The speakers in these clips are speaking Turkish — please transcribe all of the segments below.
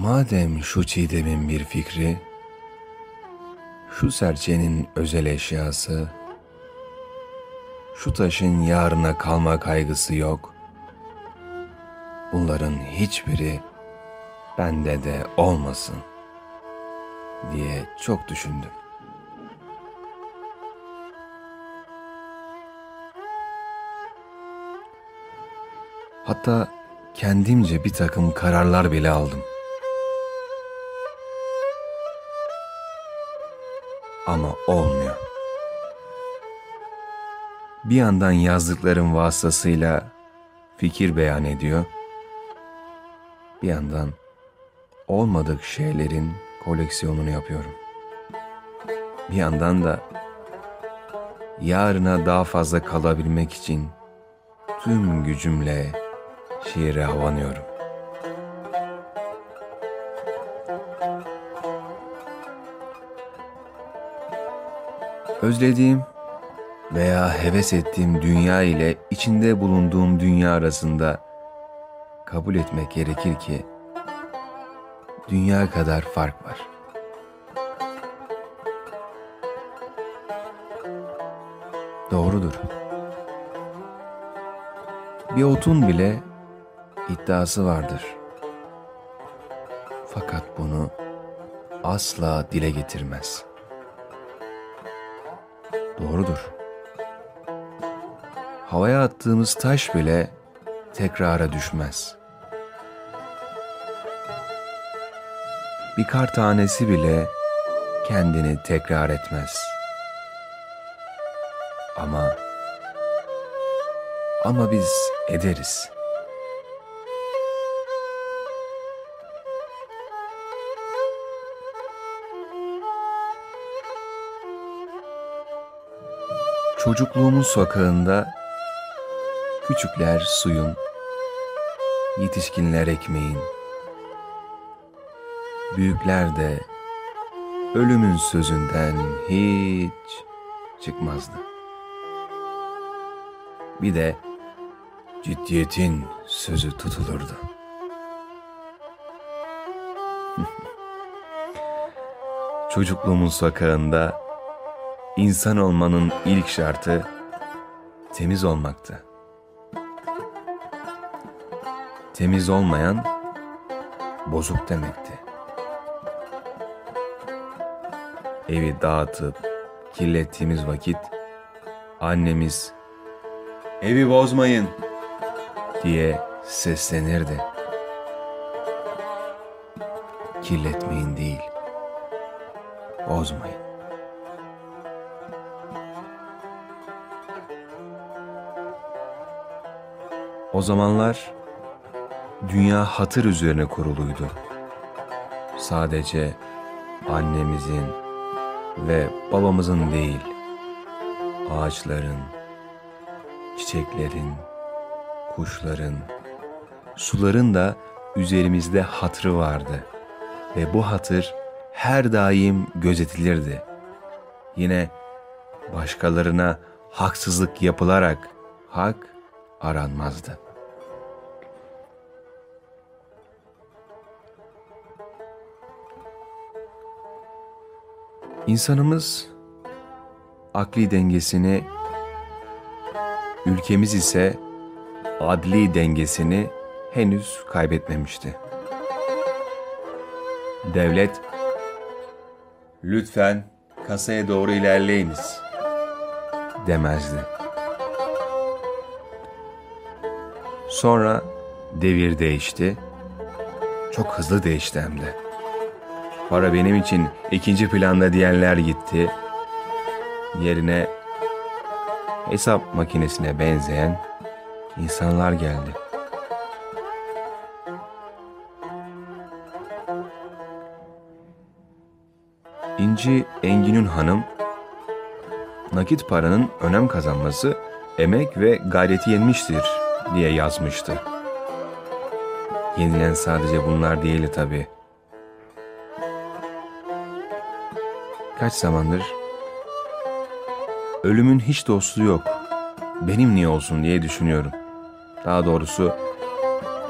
Madem şu çiğdemin bir fikri, şu serçenin özel eşyası, şu taşın yarına kalma kaygısı yok, bunların hiçbiri bende de olmasın diye çok düşündüm. Hatta kendimce bir takım kararlar bile aldım. Ama olmuyor. Bir yandan yazdıklarım vasıtasıyla fikir beyan ediyor. Bir yandan olmadık şeylerin koleksiyonunu yapıyorum. Bir yandan da yarına daha fazla kalabilmek için tüm gücümle şiire havanıyorum. Özlediğim veya heves ettiğim dünya ile içinde bulunduğum dünya arasında kabul etmek gerekir ki dünya kadar fark var. Doğrudur. Bir otun bile iddiası vardır. Fakat bunu asla dile getirmez. Doğrudur. Havaya attığımız taş bile tekrara düşmez. Bir kar tanesi bile kendini tekrar etmez. Ama ama biz ederiz.'' Çocukluğumun sokağında küçükler suyun, yetişkinler ekmeğin, büyükler de ölümün sözünden hiç çıkmazdı. Bir de ciddiyetin sözü tutulurdu. Çocukluğumun sokağında İnsan olmanın ilk şartı temiz olmaktı. Temiz olmayan bozuk demekti. Evi dağıtıp kirlettiğimiz vakit annemiz evi bozmayın diye seslenirdi. Kirletmeyin değil, bozmayın. O zamanlar dünya hatır üzerine kuruluydu. Sadece annemizin ve babamızın değil, ağaçların, çiçeklerin, kuşların, suların da üzerimizde hatrı vardı ve bu hatır her daim gözetilirdi. Yine başkalarına haksızlık yapılarak hak aranmazdı. İnsanımız akli dengesini, ülkemiz ise adli dengesini henüz kaybetmemişti. Devlet, lütfen kasaya doğru ilerleyiniz demezdi. Sonra devir değişti. Çok hızlı değişti hem de. Para benim için ikinci planda diyenler gitti. Yerine hesap makinesine benzeyen insanlar geldi. İnci Enginün Hanım, nakit paranın önem kazanması emek ve gayreti yenmiştir diye yazmıştı. Yenilen sadece bunlar değildi tabii. Kaç zamandır ölümün hiç dostu yok. Benim niye olsun diye düşünüyorum. Daha doğrusu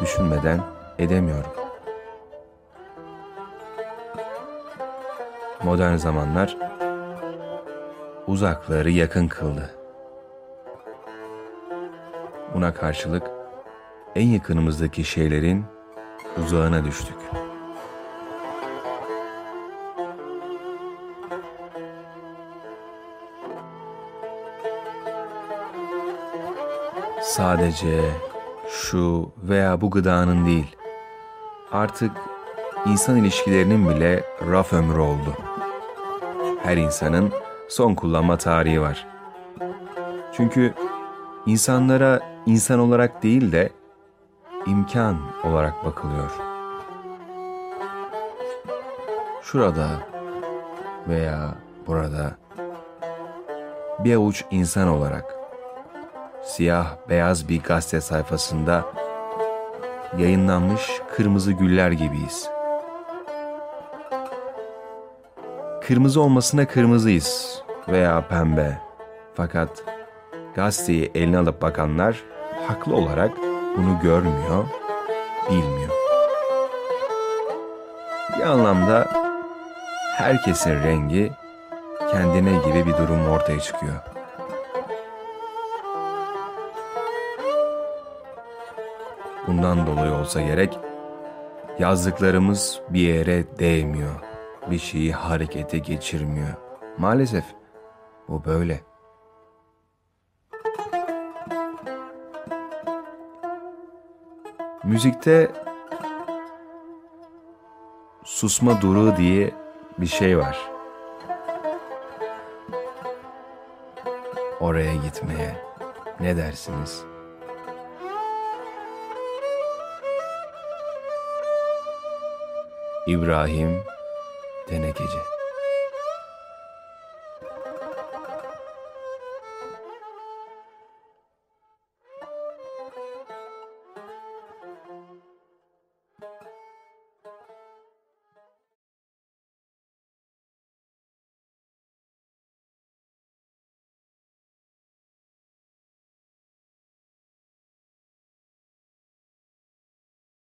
düşünmeden edemiyorum. modern zamanlar uzakları yakın kıldı. Buna karşılık en yakınımızdaki şeylerin uzağına düştük. Sadece şu veya bu gıdanın değil, artık insan ilişkilerinin bile raf ömrü oldu. Her insanın son kullanma tarihi var. Çünkü insanlara insan olarak değil de imkan olarak bakılıyor. Şurada veya burada bir avuç insan olarak siyah beyaz bir gazete sayfasında yayınlanmış kırmızı güller gibiyiz. Kırmızı olmasına kırmızıyız veya pembe. Fakat gazeteyi eline alıp bakanlar haklı olarak bunu görmüyor, bilmiyor. Bir anlamda herkesin rengi kendine gibi bir durum ortaya çıkıyor. Bundan dolayı olsa gerek yazdıklarımız bir yere değmiyor. Bir şeyi harekete geçirmiyor. Maalesef bu böyle. Müzikte susma duru diye bir şey var. Oraya gitmeye ne dersiniz? İbrahim Tenekeci